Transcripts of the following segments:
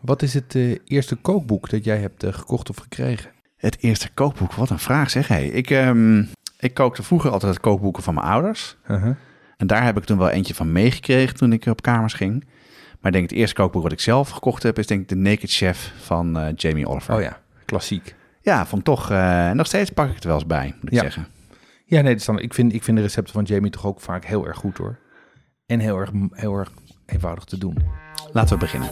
wat is het eh, eerste kookboek dat jij hebt eh, gekocht of gekregen? Het eerste kookboek, wat een vraag zeg. Hey, ik, ehm, ik kookte vroeger altijd kookboeken van mijn ouders. Uh-huh. En daar heb ik toen wel eentje van meegekregen toen ik op kamers ging. Maar ik denk het eerste kookboek wat ik zelf gekocht heb... is denk ik The Naked Chef van eh, Jamie Oliver. Oh ja, klassiek. Ja, vond ik toch... eh, nog steeds pak ik het wel eens bij, moet ik Ja. zeggen. Ja, nee, dan, ik, vind, ik vind de recepten van Jamie toch ook vaak heel erg goed hoor. En heel erg, heel erg eenvoudig te doen. Laten we beginnen.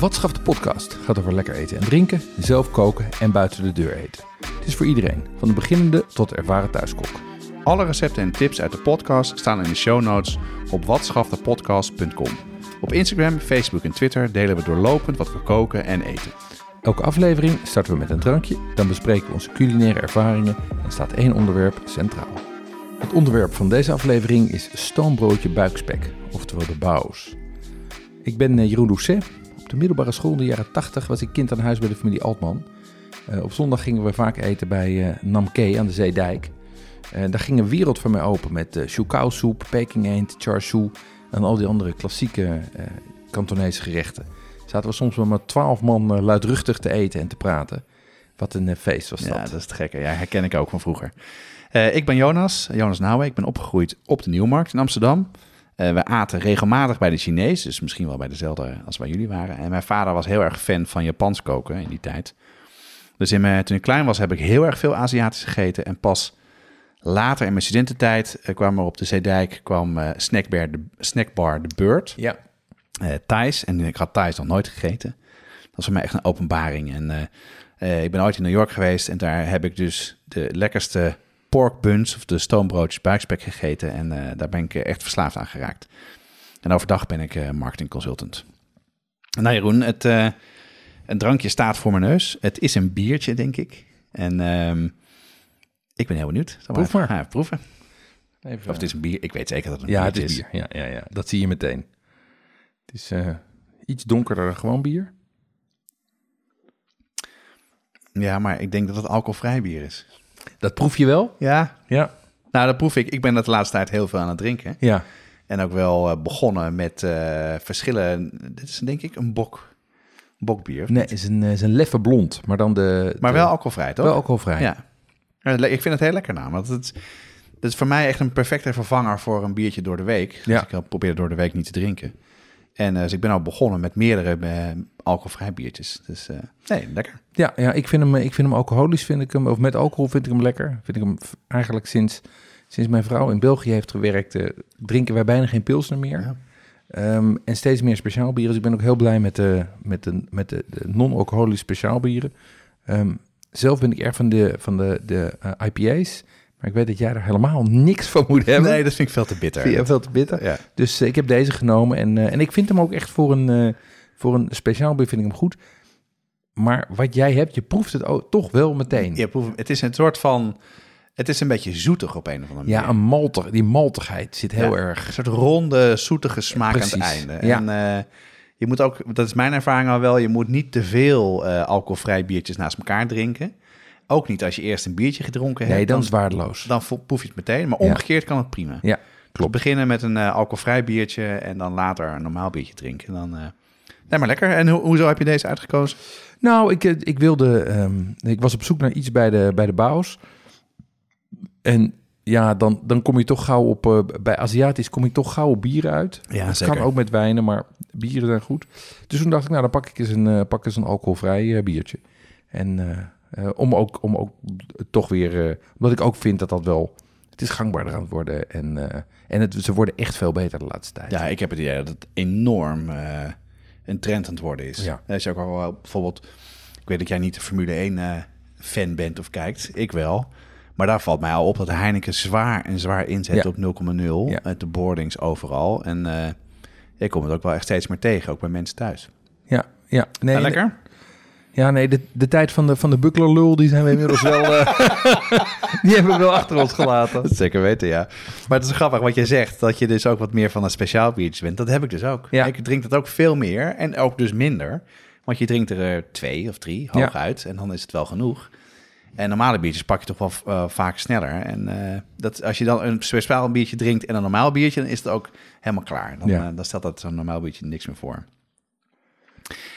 Wat de podcast? Gaat over lekker eten en drinken, zelf koken en buiten de deur eten. Het is voor iedereen, van de beginnende tot de ervaren thuiskok. Alle recepten en tips uit de podcast staan in de show notes op watschaftepodcast.com. Op Instagram, Facebook en Twitter delen we doorlopend wat we koken en eten. Elke aflevering starten we met een drankje, dan bespreken we onze culinaire ervaringen en staat één onderwerp centraal. Het onderwerp van deze aflevering is stoombroodje buikspek, oftewel de baus. Ik ben eh, Jeroen Doucet. Op de middelbare school in de jaren 80 was ik kind aan huis bij de familie Altman. Eh, op zondag gingen we vaak eten bij eh Namke aan de Zeedijk. Daar ging een wereld voor mij open met choukausoep, peking eend, char siu en al die andere klassieke eh Kantonese gerechten. Zaten we soms wel met twaalf man eh, luidruchtig te eten en te praten. Wat een eh, feest was dat. Ja, dat is het gekke. Ja, herken ik ook van vroeger. Ik ben Jonas, Jonas Nouwen. Ik ben opgegroeid op de Nieuwmarkt in Amsterdam. We aten regelmatig bij de Chinees, dus misschien wel bij dezelfde als waar jullie waren. En mijn vader was heel erg fan van Japans koken in die tijd. Dus in mijn, toen ik klein was, heb ik heel erg veel Aziatisch gegeten. En pas later in mijn studententijd eh, kwam er op de Zeedijk kwam, eh, snackbar, de, snackbar De Beurt. Ja. eh Thais. En ik had Thais nog nooit gegeten. Dat was voor mij echt een openbaring. En ik ben ooit in New York geweest en daar heb ik dus de lekkerste pork buns of de stoombroodjes buikspek gegeten. En daar ben ik echt verslaafd aan geraakt. En overdag ben ik eh marketing consultant. Nou Jeroen, het, een drankje staat voor mijn neus. Het is een biertje, denk ik. En ehm, ik ben heel benieuwd. Zal Proef maar. Proeven. Even, Of het is een bier. Ik weet zeker dat het een ja, het biertje is bier. Ja, ja, ja, dat zie je meteen. Het is eh, iets donkerder dan gewoon bier. Ja, maar ik denk dat het alcoholvrij bier is. Dat proef je wel? Ja, Ja. Nou, dat proef ik. Ik ben dat de laatste tijd heel veel aan het drinken. Ja. En ook wel eh, begonnen met eh, verschillen. Dit is denk ik een bok, bokbier. Nee, het is een, eh, is een leffe blond, maar dan de... Maar de- wel alcoholvrij, toch? wel alcoholvrij. Ja. Ik vind het heel lekker namelijk. Want het, het is voor mij echt een perfecte vervanger voor een biertje door de week. Dus Ja. ik eh, probeer door de week niet te drinken. En eh, dus ik ben al begonnen met meerdere eh, alcoholvrij biertjes. Dus eh, nee, lekker. Ja, ja ik, vind hem, ik vind hem alcoholisch, vind ik hem, of met alcohol vind ik hem lekker. Vind ik hem eigenlijk sinds, sinds mijn vrouw in België heeft gewerkt, drinken wij bijna geen pilsner meer. Ja. Ehm, en steeds meer speciaalbieren. Dus ik ben ook heel blij met de, met de, met de, de non-alcoholische speciaalbieren. Ehm, zelf ben ik erg van de, van de, de eh, IPA's. Maar ik weet dat jij er helemaal niks van moet hebben. Nee, dat vind ik veel te bitter. Vind je veel te bitter. Ja. Dus eh, ik heb deze genomen. En, eh, en ik vind hem ook echt voor een, voor een speciaal bier vind ik hem goed. Maar wat jij hebt, je proeft het ook toch wel meteen. Je proeft- het is een soort van... Het is een beetje zoetig op een of andere manier. Ja, een maltig, die maltigheid zit heel Ja, erg. Een soort ronde, zoetige smaak aan het einde. ja. En je moet ook, dat is mijn ervaring al wel, je moet niet te veel eh alcoholvrij biertjes naast elkaar drinken. Ook niet als je eerst een biertje gedronken hebt. Nee, dan is het waardeloos. dan proef je het meteen. Maar Ja. omgekeerd kan het prima. Ja, Klopt. beginnen met een eh, alcoholvrij biertje en dan later een normaal biertje drinken. Dan, eh nee, maar lekker. En ho- hoezo heb je deze uitgekozen? Nou, ik, ik wilde. ehm, ik was op zoek naar iets bij de, bij de Baus. En ja, dan, dan kom je toch gauw op. eh, bij Aziatisch kom je toch gauw op bieren uit. Ja, dat zeker. kan ook met wijnen, maar bieren zijn goed. Dus toen dacht ik, nou, dan pak ik eens een, eh, pak eens een alcoholvrij eh, biertje. En om, ook, om ook toch weer. omdat ik ook vind dat dat wel. Het is gangbaarder aan het worden. En, en het, ze worden echt veel beter de laatste tijd. Ja, ik heb het idee dat het enorm een trend aan het worden is. Ja. Dat is ook wel bijvoorbeeld... Ik weet dat jij niet de Formule 1 eh, fan bent of kijkt. Ik wel. Maar daar valt mij al op dat Heineken zwaar en zwaar inzet Ja. op 0,0. Ja. Met de boardings overal. En eh, ik kom het ook wel echt steeds meer tegen, ook bij mensen thuis. Ja, ja. Nee, lekker? Ja, nee, de, de tijd van de, van de bucklerlul, die zijn we inmiddels wel... eh, die hebben we wel achter ons gelaten. Dat zeker weten, ja. Maar het is grappig wat je zegt, dat je dus ook wat meer van een speciaal biertje bent. Dat heb ik dus ook. Ja. Ik drink dat ook veel meer en ook dus minder. Want je drinkt er eh, twee of drie hooguit en dan is het wel genoeg. En normale biertjes pak je toch wel eh, vaak sneller. En eh, dat, als je dan een speciaal biertje drinkt en een normaal biertje, dan is het ook helemaal klaar. Dan, Ja. eh, dan stelt dat zo'n normaal biertje niks meer voor.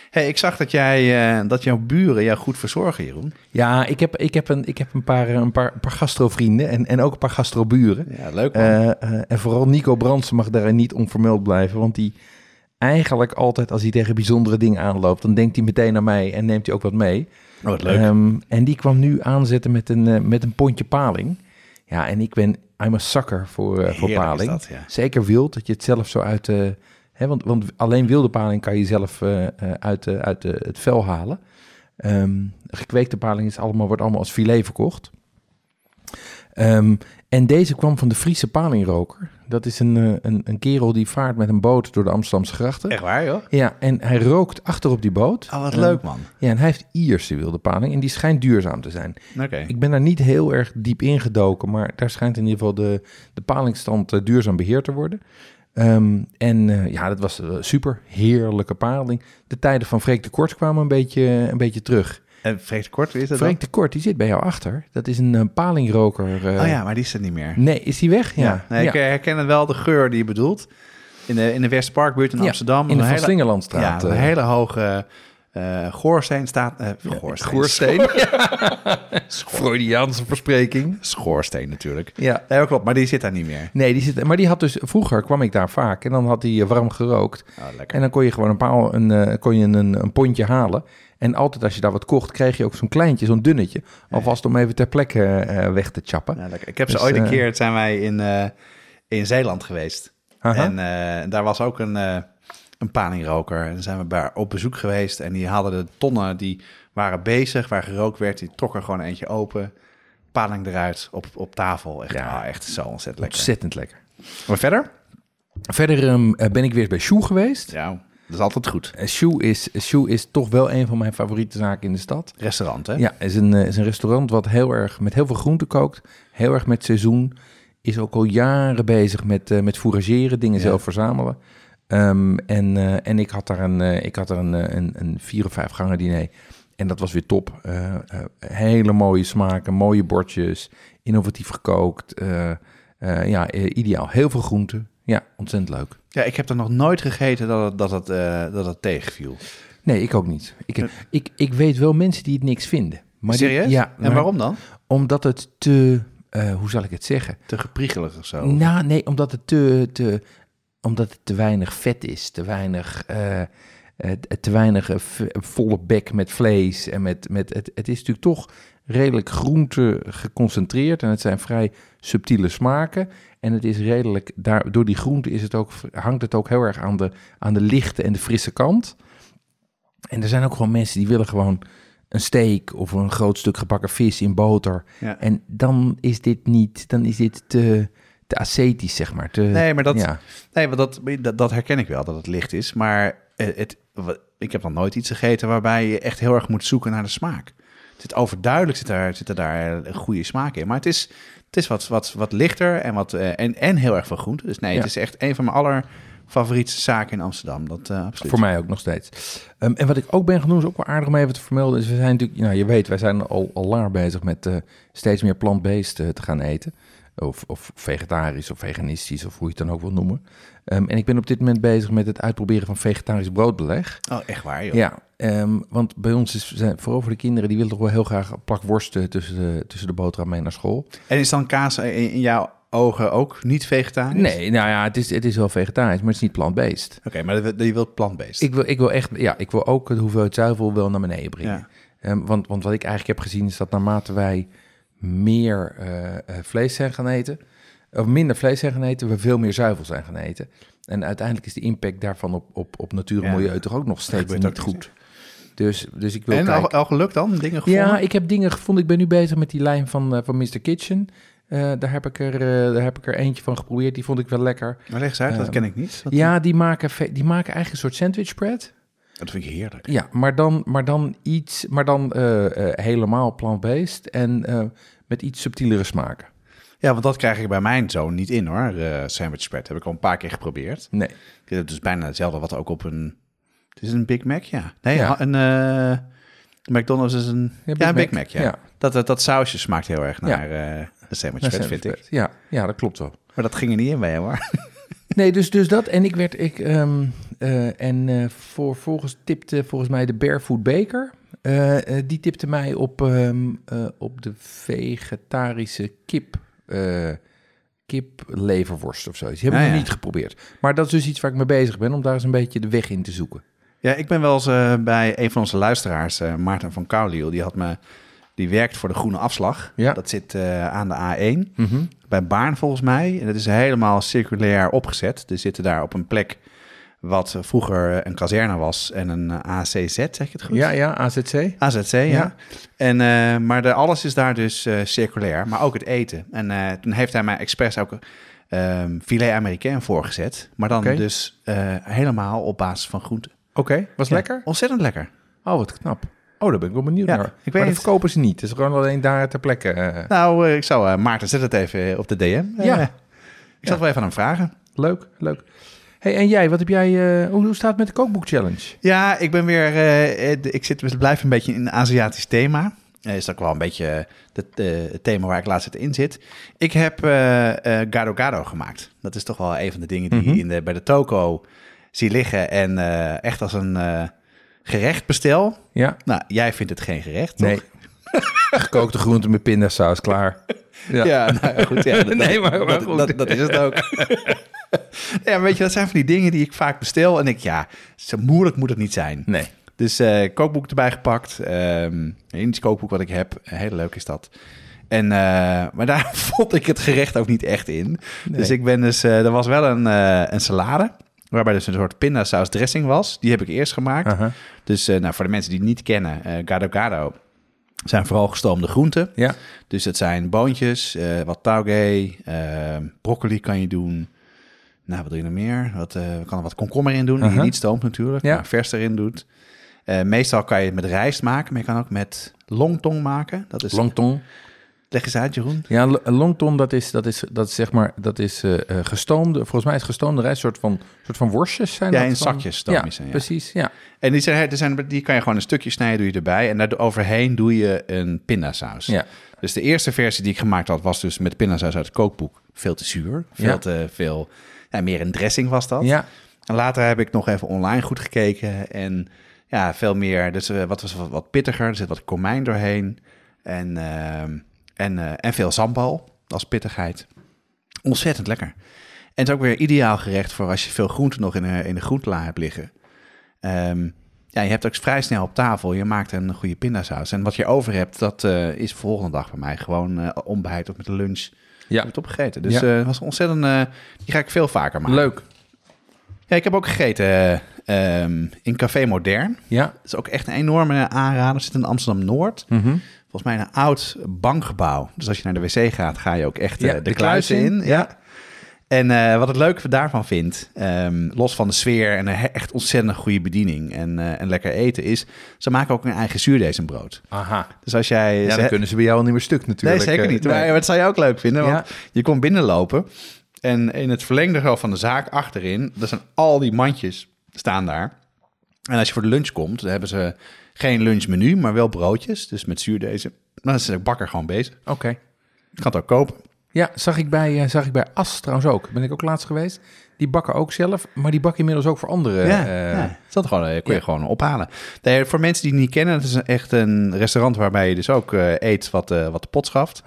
Hey, ik zag dat, jij, dat jouw buren jou goed verzorgen, Jeroen. Ja, ik heb, ik heb, een, ik heb een, paar, een, paar, een paar gastrovrienden en, en ook een paar gastroburen. Ja, leuk man. En vooral Nico Brandsen mag daarin niet onvermeld blijven. Want die eigenlijk altijd, als hij tegen bijzondere dingen aanloopt... dan denkt hij meteen aan mij en neemt hij ook wat mee. Oh, wat leuk. Ehm, en die kwam nu aanzetten met een, eh, met een pondje paling. Ja, en ik ben, I'm a sucker voor, eh, voor paling. dat, ja. Zeker wild, dat je het zelf zo uit... eh hè, want, want alleen wilde paling kan je zelf eh, eh, uit, eh, uit eh, het vel halen. Ehm, gekweekte paling is allemaal, wordt allemaal als filet verkocht. Ehm, en deze kwam van de Friese palingroker. Dat is een, eh, een, een kerel die vaart met een boot door de Amsterdamse grachten. Echt waar, joh? Ja, en hij rookt achter op die boot. Oh, wat leuk, man. Ja, en hij heeft Ierse wilde paling en die schijnt duurzaam te zijn. Oké. Ik ben daar niet heel erg diep ingedoken, maar daar schijnt in ieder geval de, de palingstand eh, duurzaam beheerd te worden. Ehm, en eh, ja, dat was super. Heerlijke paling. De tijden van Freek de Kort kwamen een beetje, een beetje terug. En Freek de Kort, wie is dat Freek de Kort, die zit bij jou achter. Dat is een eh, palingroker. eh. Oh ja, maar die is er niet meer. Nee, is die weg? Ja. Nee, ik herken wel de geur die je bedoelt. In de, in de Westparkbuurt in Amsterdam. in de Van hele, Slingerlandstraat. ja, een eh. hele hoge eh goorsteen staat... eh goorsteen. Goorsteen. Freudiaanse verspreking. Schoorsteen natuurlijk. Ja. Nee, klopt, maar die zit daar niet meer. Nee, die zit, maar die had dus, vroeger kwam ik daar vaak en dan had hij eh, warm gerookt. Oh, lekker. En dan kon je gewoon een, paal, een, kon je een, een pondje halen. En altijd als je daar wat kocht, kreeg je ook zo'n kleintje, zo'n dunnetje. Alvast om even ter plekke weg te chappen. Ja, lekker. Ik heb ze Dus, ooit een keer, zijn wij in, in Zeeland geweest. Aha. En daar was ook een, een palingroker. En dan zijn we bij, op bezoek geweest. En die hadden de tonnen, die waren bezig, waar gerookt werd. Die trokken er gewoon eentje open. Paling eruit, op, op tafel. Echt, Ja. ah, echt zo ontzettend lekker. Ontzettend lekker. Maar verder? Verder ehm, eh, ben ik weer bij Shoe geweest. Ja, dat is altijd goed. Eh, Shoe, is, Shoe is toch wel een van mijn favoriete zaken in de stad. Restaurant, hè? Ja, is een, eh, is een restaurant wat heel erg met heel veel groente kookt. Heel erg met seizoen. Is ook al jaren bezig met, eh, met fourageren, dingen Ja. zelf verzamelen. Ehm, en, eh, en ik had daar een, eh, ik had daar een, eh, een, een vier of vijf gangen diner. En dat was weer top. Hele mooie smaken, mooie bordjes, innovatief gekookt. Ja, ideaal. Heel veel groenten. Ja, ontzettend leuk. Ja, ik heb er nog nooit gegeten dat het, dat het, dat het tegenviel. Nee, ik ook niet. Ik, ik, ik weet wel mensen die het niks vinden. Maar die- Serieus? ja, En maar- waarom dan? Omdat het te, hoe zal ik het zeggen? Te gepriegelig of zo? Nou, nee, omdat het te, te, omdat het te weinig vet is, te weinig, eh, eh, te weinig eh, volle bek met vlees en met, met het, het is natuurlijk toch redelijk groente geconcentreerd en het zijn vrij subtiele smaken en het is redelijk daar door die groente is het ook hangt het ook heel erg aan de aan de lichte en de frisse kant. En er zijn ook gewoon mensen die willen gewoon een steak of een groot stuk gebakken vis in boter. Ja. En dan is dit niet, dan is dit te, te ascetisch, zeg maar. Te, Nee, maar dat, Ja. nee, maar dat, dat, dat herken ik wel, dat het licht is. Maar het, ik heb nog nooit iets gegeten waarbij je echt heel erg moet zoeken naar de smaak. Het zit overduidelijk zit er, zit er daar een goede smaak in. Maar het is, het is wat, wat, wat lichter en, wat, eh, en, en heel erg veel groente. Dus nee, Ja. het is echt een van mijn allerfavoriete zaken in Amsterdam. Dat eh, absoluut. Voor mij ook nog steeds. Ehm, en wat ik ook ben doen, is ook wel aardig om even te vermelden. Is we zijn natuurlijk, nou je weet, wij zijn al, al langer bezig met eh, steeds meer plant-based te gaan eten. Of, of vegetarisch of veganistisch, of hoe je het dan ook wil noemen. Ehm, en ik ben op dit moment bezig met het uitproberen van vegetarisch broodbeleg. Oh, echt waar, joh. Ja, ehm, want bij ons is, zijn, vooral voor de kinderen, die willen toch wel heel graag een plak worst eh, tussen de, tussen de boterham mee naar school. En is dan kaas in, in jouw ogen ook niet vegetarisch? Nee, nou ja, het is, het is wel vegetarisch, maar het is niet plant-based. Oké, maar je wilt plant-based. Ik wil, ik wil echt, ja, ik wil ook de hoeveelheid zuivel wel naar beneden brengen. Ja. Ehm, want, want wat ik eigenlijk heb gezien is dat naarmate wij meer eh, vlees zijn gaan eten, of minder vlees zijn gaan eten, we veel meer zuivel zijn gaan eten. En uiteindelijk is de impact daarvan op, op, op natuur en Ja. milieu toch ook nog steeds niet goed. Dus, dus ik wil En al, kijken. al gelukt dan? Dingen gevonden? Ja, ik heb dingen gevonden. Ik ben nu bezig met die lijn van, eh, van Mr. Kitchen. Daar, heb ik er, eh, daar heb ik er eentje van geprobeerd. Die vond ik wel lekker. Maar leg eens uit, dat ken ik niet. Ja, die maken, die maken eigenlijk een soort sandwich spread. Dat vind ik heerlijk. Ja, maar dan, maar dan iets, maar dan helemaal plant-based en met iets subtielere smaken. Ja, want dat krijg ik bij mijn zoon niet in hoor. eh, sandwich spread heb ik al een paar keer geprobeerd. Nee. Ik heb dus bijna hetzelfde wat ook op een... Het is een Big Mac, ja. Nee, Ja. een... eh, McDonald's is een... Ja, Big een Big Mac, Mac, ja. ja. Dat, dat, dat sausje smaakt heel erg Ja. naar eh een sandwich Een spread, vind ik. Ja, ja, dat klopt wel. Maar dat ging er niet in bij hem hoor. Nee, dus, dus dat. En ik werd. Ik, ehm, eh, en eh, voor, volgens tipte volgens mij de Barefoot Baker. Eh, eh, die tipte mij op, ehm, eh, op de vegetarische kip. eh kipleverworst of zoiets. Die heb ik nog ja. niet geprobeerd. Maar dat is dus iets waar ik mee bezig ben. Om daar eens een beetje de weg in te zoeken. Ja, ik ben wel eens bij een van onze luisteraars, Maarten van Kouliel, die had me... Die werkt voor de Groene Afslag. Ja. Dat zit aan de A1. bij Baarn volgens mij. En dat is helemaal circulair opgezet. Er zitten daar op een plek wat vroeger een kazerne was en een eh, ACZ, zeg ik het goed? Ja, ja, AZC. AZC, ja. Ja. En, eh, maar de, alles is daar dus eh, circulair, maar ook het eten. En toen heeft hij mij expres ook ehm filet américain voorgezet. Maar dan dus helemaal op basis van groenten. Oké, was Ja, lekker? Ontzettend lekker. Oh, wat knap. Oh, daar ben ik wel benieuwd Ja, naar. ik maar weet dat niet. verkopen ze niet. Het is gewoon alleen daar ter plekke. Nou, ik zou Maarten, zet het even op de DM. Ja. ik zal het wel even aan hem vragen. Leuk, leuk. Hey, en jij, wat heb jij, eh, hoe, hoe staat het met de kookboek challenge? Ja, ik ben weer. eh, eh, ik zit, we blijven een beetje in een Aziatisch thema. Is ook wel een beetje het, eh, het thema waar ik laatst in zit. Ik heb eh eh, gado gado gemaakt. Dat is toch wel een van de dingen die je in de, bij de toko zie liggen en eh, echt als een eh, gerecht bestel. Ja, Nou, jij vindt het geen gerecht, toch? nee. Gekookte groenten met pindasaus, klaar. Ja. Ja, nou goed. Ja, dat, Nee, maar- maar dat, goed. dat, dat is het ook. ja, weet je, dat zijn van die dingen die ik vaak bestel. En ik, ja, zo moeilijk moet het niet zijn. Nee. Dus eh, kookboek erbij gepakt. Ehm een Indisch kookboek wat ik heb. Heel leuk is dat. En, eh, maar daar vond ik het gerecht ook niet echt in. Nee. Dus ik ben dus... eh, er was wel een, een salade. Waarbij dus een soort pindasaus dressing was. Die heb ik eerst gemaakt. Dus nou, voor de mensen die het niet kennen. gado gado zijn vooral gestoomde groenten. Ja, Dus het zijn boontjes, wat tauge, broccoli kan je doen. Nou, wat doe je nog meer? Wat, eh kan er wat komkommer in doen, die je Aha. niet stoomt natuurlijk, Ja. maar vers erin doet. Eh, meestal kan je het met rijst maken, maar je kan ook met longtong maken. Dat is, longtong. leg eens uit, Jeroen. Ja, lo- een longtong, dat is, dat is, dat is zeg maar, dat is eh, gestoomde, volgens mij is gestoomde rijst, soort van, soort van worstjes zijn Ja, dat in van- zakjes stoom Ja, ja. precies, ja. En die, zijn, die, zijn, die kan je gewoon een stukje snijden, doe je erbij. En daar overheen doe je een pindasaus. ja. Dus de eerste versie die ik gemaakt had, was dus met pindasaus uit het kookboek. Veel te zuur, veel Ja. te veel... Ja, meer een dressing was dat. Ja, En later heb ik nog even online goed gekeken en ja, veel meer. Dus eh, wat was wat, wat pittiger, er zit wat komijn doorheen en, ehm, en, eh, en veel sambal als pittigheid. Ontzettend lekker. En het is ook weer ideaal gerecht voor als je veel groenten nog in de, in de groentela hebt liggen. Ehm, ja, je hebt ook vrij snel op tafel. Je maakt een goede pindasaus. En wat je over hebt, dat eh, is de volgende dag bij mij gewoon eh ontbijt of met de lunch. Ja. Heb ik het opgegeten. Dus Ja. eh, was ontzettend. eh, die ga ik veel vaker maken. leuk. Ja, ik heb ook gegeten eh, ehm, in Café Modern. Ja. Dat is ook echt een enorme aanrader. Zit in Amsterdam-Noord. Mhm. Volgens mij een oud bankgebouw. Dus als je naar de wc gaat, ga je ook echt Ja, de, kluis in. in. Ja. En eh, wat het leuke daarvan vind, ehm, los van de sfeer en een echt ontzettend goede bediening en, eh, en lekker eten, is ze maken ook een eigen zuurdezenbrood. Aha. Dus als jij... Ja, dan kunnen ze bij jou al niet meer stuk Nee, natuurlijk. zeker Eh, niet. nee. Maar dat zou je ook leuk vinden, want Ja. je komt binnenlopen en in het verlengde van de zaak achterin, er zijn al die mandjes staan daar. En als je voor de lunch komt, dan hebben ze geen lunchmenu, maar wel broodjes, dus met zuurdezen. Dan is de bakker gewoon bezig. Oké. Je kan het ook kopen. Ja, zag ik, bij, eh, zag ik bij As trouwens ook. Ben ik ook laatst geweest. Die bakken ook zelf, maar die bakken inmiddels ook voor anderen. ja, eh, ja. Dat gewoon, eh, kun je ja. gewoon ophalen. Nee, voor mensen die het niet kennen, het is echt een restaurant waarbij je dus ook eet wat, eh, wat de pot schaft.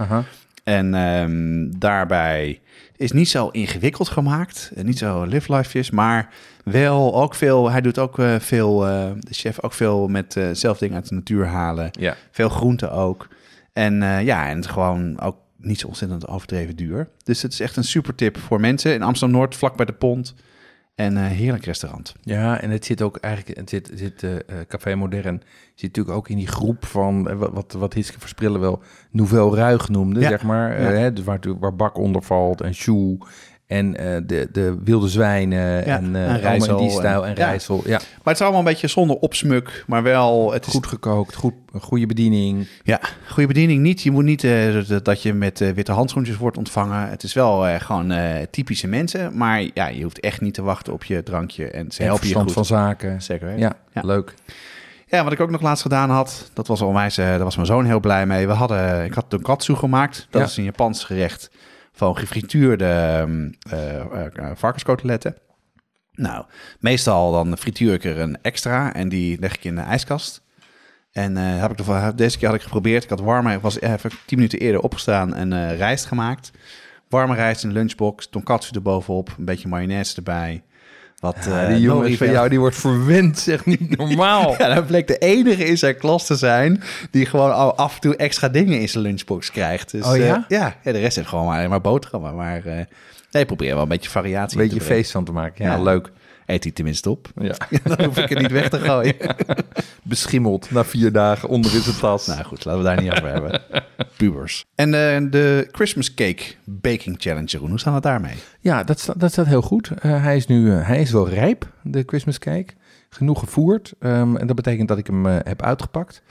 En ehm, daarbij is niet zo ingewikkeld gemaakt. Niet zo live lifejes, maar wel ook veel. Hij doet ook veel, de chef ook veel met zelf dingen uit de natuur halen. Ja. Veel groenten ook. En ja, en het gewoon ook niet zo ontzettend overdreven duur. Dus het is echt een super tip voor mensen in Amsterdam Noord, vlak bij de pont. En eh, heerlijk restaurant. Ja, en het zit ook eigenlijk, het zit, zit eh, Café Modern zit natuurlijk ook in die groep van wat, wat, Hiske Versprillen wel Nouvelle Ruig noemde, Ja, zeg maar. Ja. hè, dus waar, waar Bak onder valt en Choux en eh, de, de wilde zwijnen Ja, en, eh en rijssel en, en- ja. rijssel. Ja, Maar het is allemaal een beetje zonder opsmuk, maar wel... Het is goed gekookt, goed, goede bediening. Ja, goede bediening niet. Je moet niet eh, dat- je met eh, witte handschoentjes wordt ontvangen. Het is wel eh, gewoon eh, typische mensen. Maar ja, je hoeft echt niet te wachten op je drankje. En ze En helpen je goed. van zaken. Zeker. Ja, Ja. leuk. Ja, wat ik ook nog laatst gedaan had, dat was onwijs, eh daar was mijn zoon heel blij mee. We hadden, ik had tonkatsu gemaakt. Dat is een Japans gerecht van gefrituurde varkenskoteletten. Nou, meestal dan frituur ik er een extra en die leg ik in de ijskast. En heb ik de, deze keer had ik geprobeerd. Ik had warme, was even tien minuten eerder opgestaan en eh, rijst gemaakt. Warme rijst in de lunchbox, tonkatsu erbovenop, een beetje mayonaise erbij. Wat, Ja, eh, die jongens van jou, die wordt verwend, zeg niet normaal. Ja, dan bleek de enige in zijn klas te zijn die gewoon al af en toe extra dingen in zijn lunchbox krijgt. Dus, Oh ja? eh, ja, ja, de rest heeft gewoon maar, alleen maar boterhammen. Maar eh nee, probeer wel een beetje variatie Een beetje feest van te maken. Ja. leuk. Eet hij tenminste op. Ja. Dan hoef ik het niet weg te gooien. Beschimmeld na vier dagen onder in zijn tas. nou goed, laten we daar niet over hebben. Pubers. En eh, de Christmas Cake Baking Challenge, Jeroen, hoe staat het daarmee? Ja, dat, sta- dat staat heel goed. Eh, hij is nu eh, hij is wel rijp, de Christmas cake. Genoeg gevoerd. Ehm, en dat betekent dat ik hem heb uitgepakt.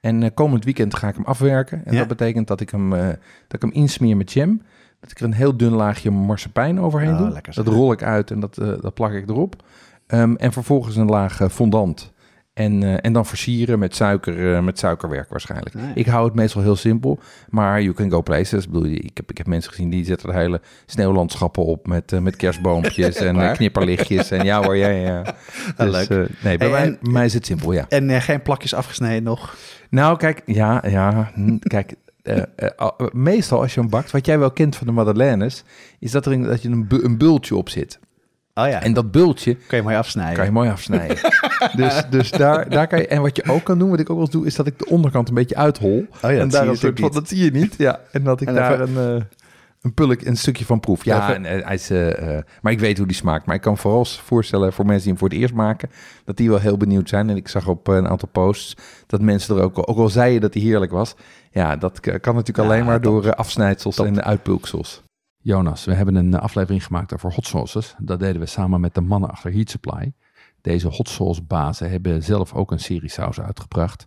En eh, komend weekend ga ik hem afwerken. En Ja. dat betekent dat ik, hem, eh, dat ik hem insmeer met jam. Dat ik er een heel dun laagje marsepein overheen Oh, doe. dat rol ik uit en dat, eh, dat plak ik erop. Ehm, en vervolgens een laag eh, fondant. En, eh, en dan versieren met, suiker, met suikerwerk waarschijnlijk. Nee. Ik hou het meestal heel simpel. Maar you can go places. Ik, bedoel, ik, heb, ik heb mensen gezien die zetten er hele sneeuwlandschappen op met, met kerstboompjes en knipperlichtjes. En ja hoor, ja, ja. Ah, Dus, leuk. nee, bij, Hey, mij, en- mij is het simpel, ja. En geen plakjes afgesneden nog? Nou, kijk, ja, ja, hm, kijk. Eh, eh, al- meestal als je hem bakt, wat jij wel kent van de madeleines, is dat er een, dat je een, bu- een bultje op zit. Oh ja, En dat bultje kan je mooi afsnijden. kan je mooi afsnijden. dus dus daar, daar kan je, en wat je ook kan doen, wat ik ook wel eens doe, is dat ik de onderkant een beetje uithol. Oh ja, en dat daar zie je soort van, dat zie je niet. Ja, en dat ik En daar even- een, eh, een pulk, een stukje van proef. Ja, en, eh, hij is, eh, eh, maar ik weet hoe die smaakt. Maar ik kan vooral voorstellen voor mensen die hem voor het eerst maken, dat die wel heel benieuwd zijn. En ik zag op een aantal posts dat mensen er ook, al- ook al zeiden dat hij heerlijk was. Ja, dat kan natuurlijk Ja, alleen maar top. door afsnijdsels Top. en uitpulksels. Jonas, we hebben een aflevering gemaakt over hot sauces. Dat deden we samen met de mannen achter Heat Supply. Deze hot sauce bazen hebben zelf ook een serie sausen uitgebracht.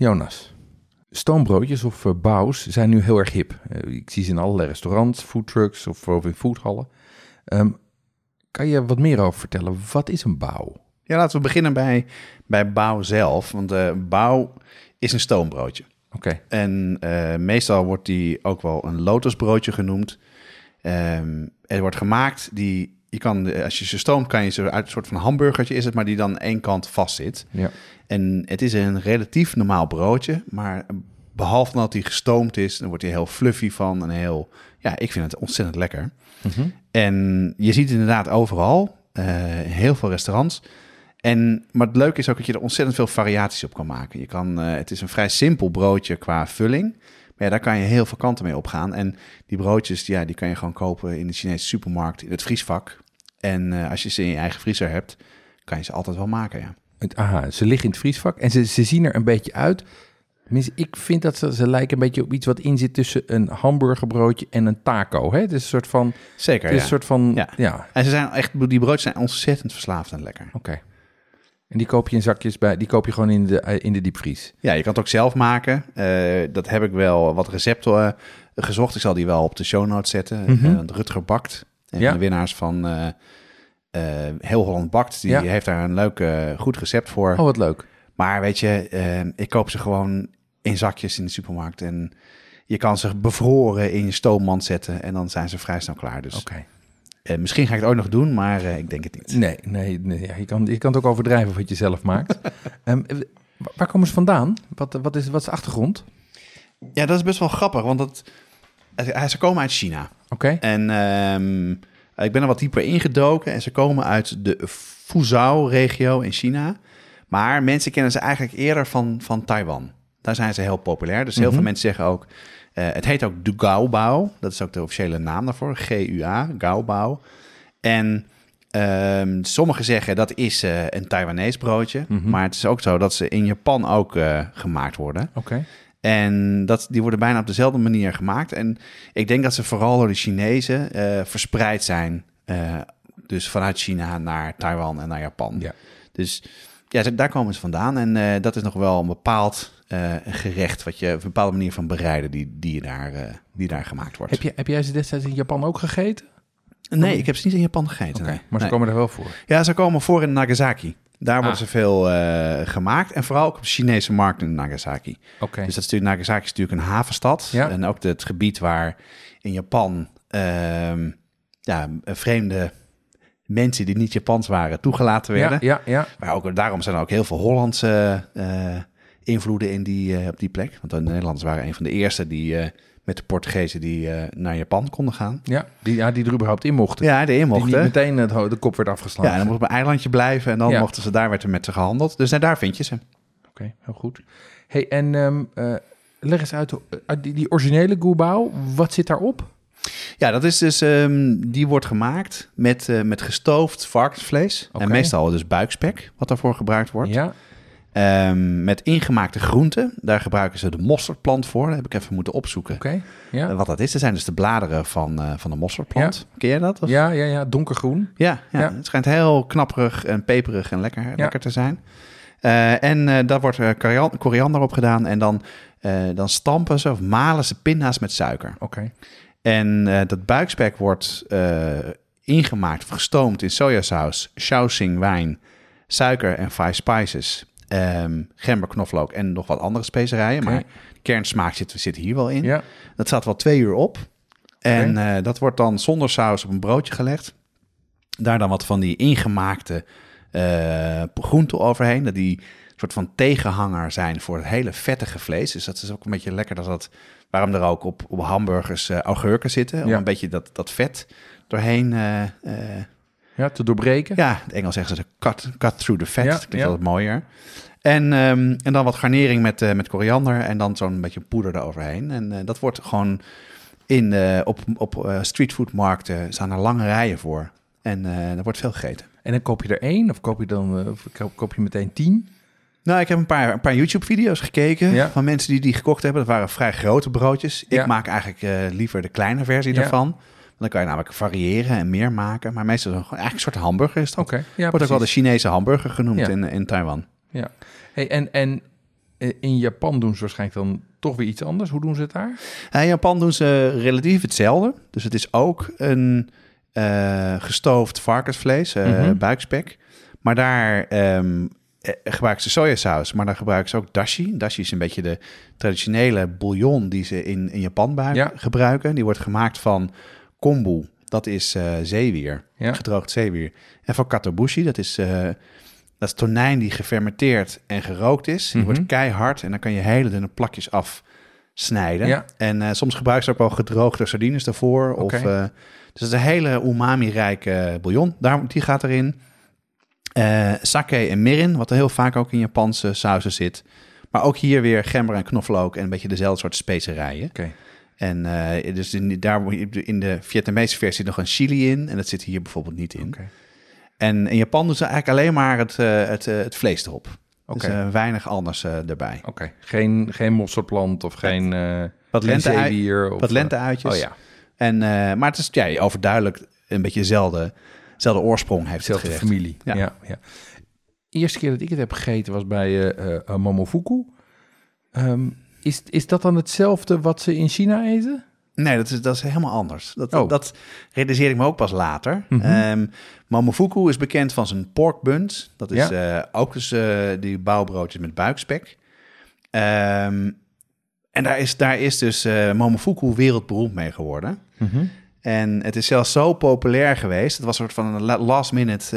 Jonas, stoombroodjes of uh, baus zijn nu heel erg hip. Eh, ik zie ze in allerlei restaurants, foodtrucks of, of in foodhallen. Ehm, kan je wat meer over vertellen? Wat is een bouw? Ja, laten we beginnen bij, bij bouw zelf. Want de bouw is een stoombroodje. Oké, En eh, meestal wordt die ook wel een lotusbroodje genoemd. Er wordt gemaakt die... Je kan, als je ze stoomt, kan je ze uit een soort van hamburgertje is het, maar die dan één kant vast zit. ja. En het is een relatief normaal broodje, maar behalve dat hij gestoomd is, dan wordt hij heel fluffy van en heel... Ja, ik vind het ontzettend lekker. Mhm. En je ziet het inderdaad overal, eh, heel veel restaurants. En, maar het leuke is ook dat je er ontzettend veel variaties op kan maken. Je kan, eh, het is een vrij simpel broodje qua vulling. Maar ja, daar kan je heel veel kanten mee opgaan. En die broodjes, ja, die kan je gewoon kopen in de Chinese supermarkt, in het vriesvak. En eh, als je ze in je eigen vriezer hebt, kan je ze altijd wel maken, ja. Het- Aha, ze liggen in het vriesvak en ze, ze zien er een beetje uit. Tenminste, ik vind dat ze, ze lijken een beetje op iets wat in zit tussen een hamburgerbroodje en een taco. Hè? Het is een soort van, Zeker, het is ja. een soort van, ja, Ja. oké. En ze zijn echt, die broodjes zijn ontzettend verslaafd en lekker. En die koop je in zakjes bij, die koop je gewoon in de, eh, in de diepvries. Ja, je kan het ook zelf maken. Eh, dat heb ik wel wat recepten eh, gezocht. Ik zal die wel op de show notes zetten. Mhm. Eh, Rutger Bakt, een Ja. de winnaars van Heel Holland Bakt. Die Ja. heeft daar een leuk, goed recept voor. Oh, wat leuk. Maar weet je, ik koop ze gewoon in zakjes in de supermarkt. En je kan ze bevroren in je stoommand zetten. En dan zijn ze vrij snel klaar. Dus Oké. Eh, misschien ga ik het ooit nog doen, maar eh, ik denk het niet. Nee, nee, nee ja, je, kan, je kan het ook overdrijven wat je zelf maakt. Eh, waar komen ze vandaan? Wat, wat, is, wat is de achtergrond? Ja, dat is best wel grappig, want dat, ze komen uit China. Oké, En ehm, ik ben er wat dieper ingedoken en ze komen uit de Fuzhou-regio in China. Maar mensen kennen ze eigenlijk eerder van, van Taiwan. Daar zijn ze heel populair. Dus heel Mhm. veel mensen zeggen ook... eh, het heet ook de Gaobao. Dat is ook de officiële naam daarvoor. G-U-A, Gaobao. En ehm, sommigen zeggen dat is eh, een Taiwanese broodje. Mhm. Maar het is ook zo dat ze in Japan ook eh, gemaakt worden. oké. En dat, die worden bijna op dezelfde manier gemaakt. En ik denk dat ze vooral door de Chinezen verspreid zijn. dus vanuit China naar Taiwan en naar Japan. Ja. Dus ja, daar komen ze vandaan. En dat is nog wel een bepaald eh, gerecht, wat je, een bepaalde manier van bereiden die, die, je daar, eh, die daar gemaakt wordt. Heb, je, heb jij ze destijds in Japan ook gegeten? Nee, ik heb ze niet in Japan gegeten. Nee. maar ze Nee. komen er wel voor. Ja, ze komen voor in Nagasaki. Daar worden Ah. ze veel eh, gemaakt. En vooral ook op de Chinese markt in Nagasaki. Oké, Dus dat is natuurlijk, Nagasaki is natuurlijk een havenstad. Ja. En ook het gebied waar in Japan ehm, ja, vreemde mensen die niet Japans waren toegelaten werden. ja, ja, ja. Maar ook, daarom zijn er ook heel veel Hollandse invloeden in die, eh, op die plek. Want de Nederlanders waren een van de eerste die eh, met de Portugezen die eh, naar Japan konden gaan. Ja, die, ja, die er überhaupt in mochten. Ja, de in die niet mochten. meteen het, de kop werd afgeslagen. Ja, en dan mochten op een eilandje blijven en dan Ja. mochten ze daar werd er met ze gehandeld. Dus daar vind je ze. Oké, heel goed. Hey, en ehm, eh, leg eens uit, die, die originele goebao, wat zit daarop? Ja, dat is dus, ehm, die wordt gemaakt met, met gestoofd varkensvlees. En meestal dus buikspek, wat daarvoor gebruikt wordt. Ja, Ehm, met ingemaakte groenten. Daar gebruiken ze de mosterdplant voor. Dat heb ik even moeten opzoeken. oké. Ja. Eh, wat dat is, dat zijn dus de bladeren van, eh, van de mosterdplant. Ken jij dat? Of? ja, ja, ja, donkergroen. Ja, ja. Ja. het schijnt heel knapperig en peperig en lekker, lekker te zijn. Eh, en daar wordt er korian- koriander op gedaan. En dan, dan stampen ze of malen ze pinda's met suiker. Oké, En dat buikspek wordt ingemaakt of gestoomd in sojasaus, Shaoxing wijn, suiker en five spices, ehm gember, knoflook en nog wat andere specerijen. Maar kernsmaak zit, zit hier wel in. ja, Dat staat wel twee uur op. En eh, dat wordt dan zonder saus op een broodje gelegd. Daar dan wat van die ingemaakte eh groenten overheen. Dat die soort van tegenhanger zijn voor het hele vettige vlees. Dus dat is ook een beetje lekker dat dat... Waarom er ook op, op hamburgers eh, augurken zitten. Om Ja. een beetje dat, dat vet doorheen... ja, te doorbreken. ja, in het Engels zeggen ze de cut, cut through the fat. Ja, dat klinkt ja. altijd mooier. En, ehm, en dan wat garnering met, eh, met koriander en dan zo'n beetje poeder eroverheen. En eh, dat wordt gewoon in, op, op eh, streetfoodmarkten staan er lange rijen voor. En er wordt veel gegeten. En dan koop je er één, of koop je dan of koop, je meteen tien? Nou, ik heb een paar, een paar YouTube-video's gekeken Ja. van mensen die die gekocht hebben. Dat waren vrij grote broodjes. Ja. Ik maak eigenlijk liever de kleine versie Ja. daarvan. Dan kan je namelijk variëren en meer maken. Maar meestal is het eigenlijk een soort hamburger is dat. Oké, ja, Wordt ook wel de. Chinese hamburger genoemd Ja. in, in Taiwan. Ja. Hey, en en eh, in Japan doen ze waarschijnlijk dan toch weer iets anders. Hoe doen ze het daar? In Japan doen ze relatief hetzelfde. Dus het is ook een eh, gestoofd varkensvlees, eh, Mhm. buikspek. Maar daar ehm, eh, gebruiken ze sojasaus, maar daar gebruiken ze ook dashi. Dashi is een beetje de traditionele bouillon die ze in, in Japan Ja. gebruiken. Die wordt gemaakt van kombu, dat is eh, zeewier, Ja. gedroogd zeewier. En van katobushi, dat is, eh, dat is tonijn die gefermenteerd en gerookt is. Die Mhm. wordt keihard en dan kan je hele dunne plakjes afsnijden. Ja. En eh, soms gebruiken ze ook wel gedroogde sardines daarvoor. Of, dus het is een hele umami-rijke bouillon. Daar, die gaat erin. Sake en mirin, wat er heel vaak ook in Japanse sauzen zit. Maar ook hier weer gember en knoflook en een beetje dezelfde soort specerijen. Oké. En eh, dus in, daar moet je- in de Vietnamese versie nog een chili in. En dat zit hier bijvoorbeeld niet in. En in Japan doen ze eigenlijk alleen maar het, eh, het, eh, het vlees erop. Oké. Dus weinig anders erbij. Oké. Geen, geen mosterdplant of geen, Wat lente, zeewier. Of, wat lenteuitjes. Oh ja, En, maar het is ja, overduidelijk een beetje dezelfde, dezelfde oorsprong heeft het dezelfde gerecht. familie. Ja. Ja. Ja, Eerste keer dat ik het heb gegeten was bij Momofuku. Ehm, is, is dat dan hetzelfde wat ze in China eten? Nee, dat is, dat is helemaal anders. Dat, Oh. dat realiseer ik me ook pas later. Mhm. Ehm, Momofuku is bekend van zijn pork buns. Dat is Ja. eh, ook dus eh, die bouwbroodjes met buikspek. Ehm, en daar is, daar is dus eh Momofuku wereldberoemd mee geworden. En het is zelfs zo populair geweest. Het was een soort van last minute...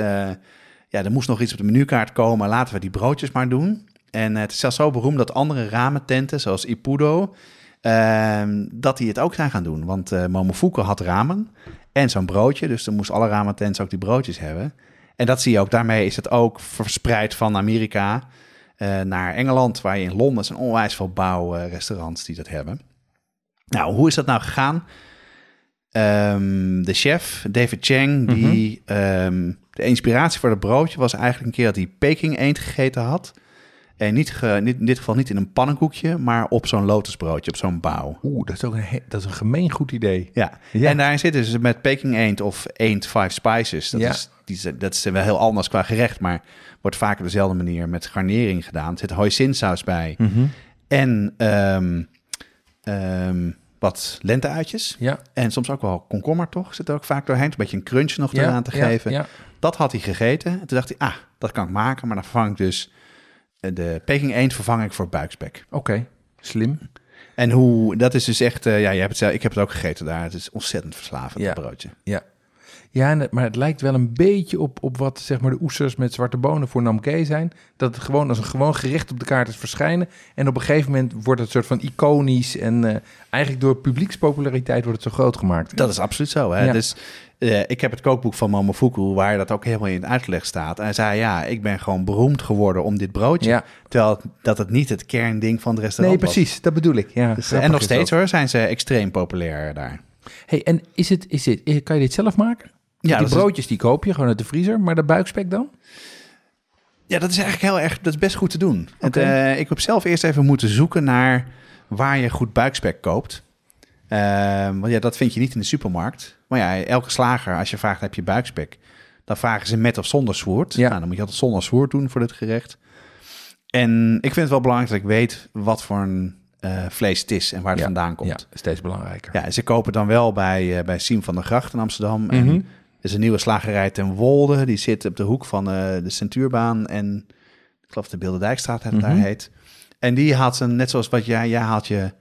ja, er moest nog iets op de menukaart komen. Laten we die broodjes maar doen. En eh, het is zelfs zo beroemd dat andere ramententen, zoals Ipudo... ehm, dat die het ook zijn gaan doen. Want eh Momofuku had ramen en zo'n broodje. Dus dan moesten alle ramentents ook die broodjes hebben. En dat zie je ook. Daarmee is het ook verspreid van Amerika eh, naar Engeland, waar je in Londen zijn onwijs veel bouwrestaurants die dat hebben. Nou, hoe is dat nou gegaan? Ehm, de chef, David Chang, die ehm, de inspiratie voor dat broodje was eigenlijk een keer dat hij Peking eend gegeten had. En niet, ge- niet in dit geval niet in een pannenkoekje, maar op zo'n lotusbroodje, op zo'n bouw. Oeh, dat is ook een, he- dat is een gemeen goed idee. Ja. Ja. en daarin zitten ze met Peking eend of eend five spices. Dat, Ja. is, die, dat is wel heel anders qua gerecht, maar wordt vaak op dezelfde manier met garnering gedaan. Er zit hoisinsaus bij Mhm. en ehm, ehm, wat lenteuitjes. Ja. En soms ook wel komkommer, toch? Zit er ook vaak doorheen. Een beetje een crunch nog eraan te geven. Ja. Dat had hij gegeten. En toen dacht hij, ah, dat kan ik maken. Maar dan vervang ik dus eh, de Peking eend vervang ik voor buikspek. Oké, slim. En hoe, dat is dus echt, eh, ja, je hebt het zelf, ik heb het ook gegeten daar. Het is ontzettend verslavend, Ja. dat broodje. Ja. Ja, maar het lijkt wel een beetje op, op wat zeg maar, de oesters met zwarte bonen voor Namke zijn. Dat het gewoon als een gewoon gerecht op de kaart is verschijnen. En op een gegeven moment wordt het soort van iconisch. En eh, eigenlijk door publiekspopulariteit wordt het zo groot gemaakt. Dat is absoluut zo. Hè? Ja. Dus eh, ik heb het kookboek van Momofuku, waar dat ook helemaal in uitleg staat. En hij zei, ja, ik ben gewoon beroemd geworden om dit broodje. Ja. Terwijl dat het niet het kernding van het Nee, restaurant was. precies. Dat bedoel ik. Ja, Dus, eh, en nog steeds hoor, zijn ze extreem populair daar. Hey, en is het, is het, kan je dit zelf maken? Ja, die is- broodjes die koop je gewoon uit de vriezer, maar de buikspek dan? Ja, dat is eigenlijk heel erg, dat is best goed te doen. Het, Oké. eh, ik heb zelf eerst even moeten zoeken naar waar je goed buikspek koopt. Ehm, want ja, dat vind je niet in de supermarkt. Maar ja, elke slager, als je vraagt, heb je buikspek? Dan vragen ze met of zonder zwoerd. Ja. Nou, dan moet je altijd zonder zwoerd doen voor dit gerecht. En ik vind het wel belangrijk dat ik weet wat voor een eh, vlees het is en waar het Ja, vandaan komt. Ja, steeds belangrijker. Ja, ze kopen dan wel bij, eh, bij Siem van der Gracht in Amsterdam. En Mhm. Is een nieuwe slagerij ten Wolde. Die zit op de hoek van eh, de Centuurbaan en ik geloof de Bilderdijkstraat het daar Mhm. heet. En die haalt een, net zoals wat jij, jij haalt je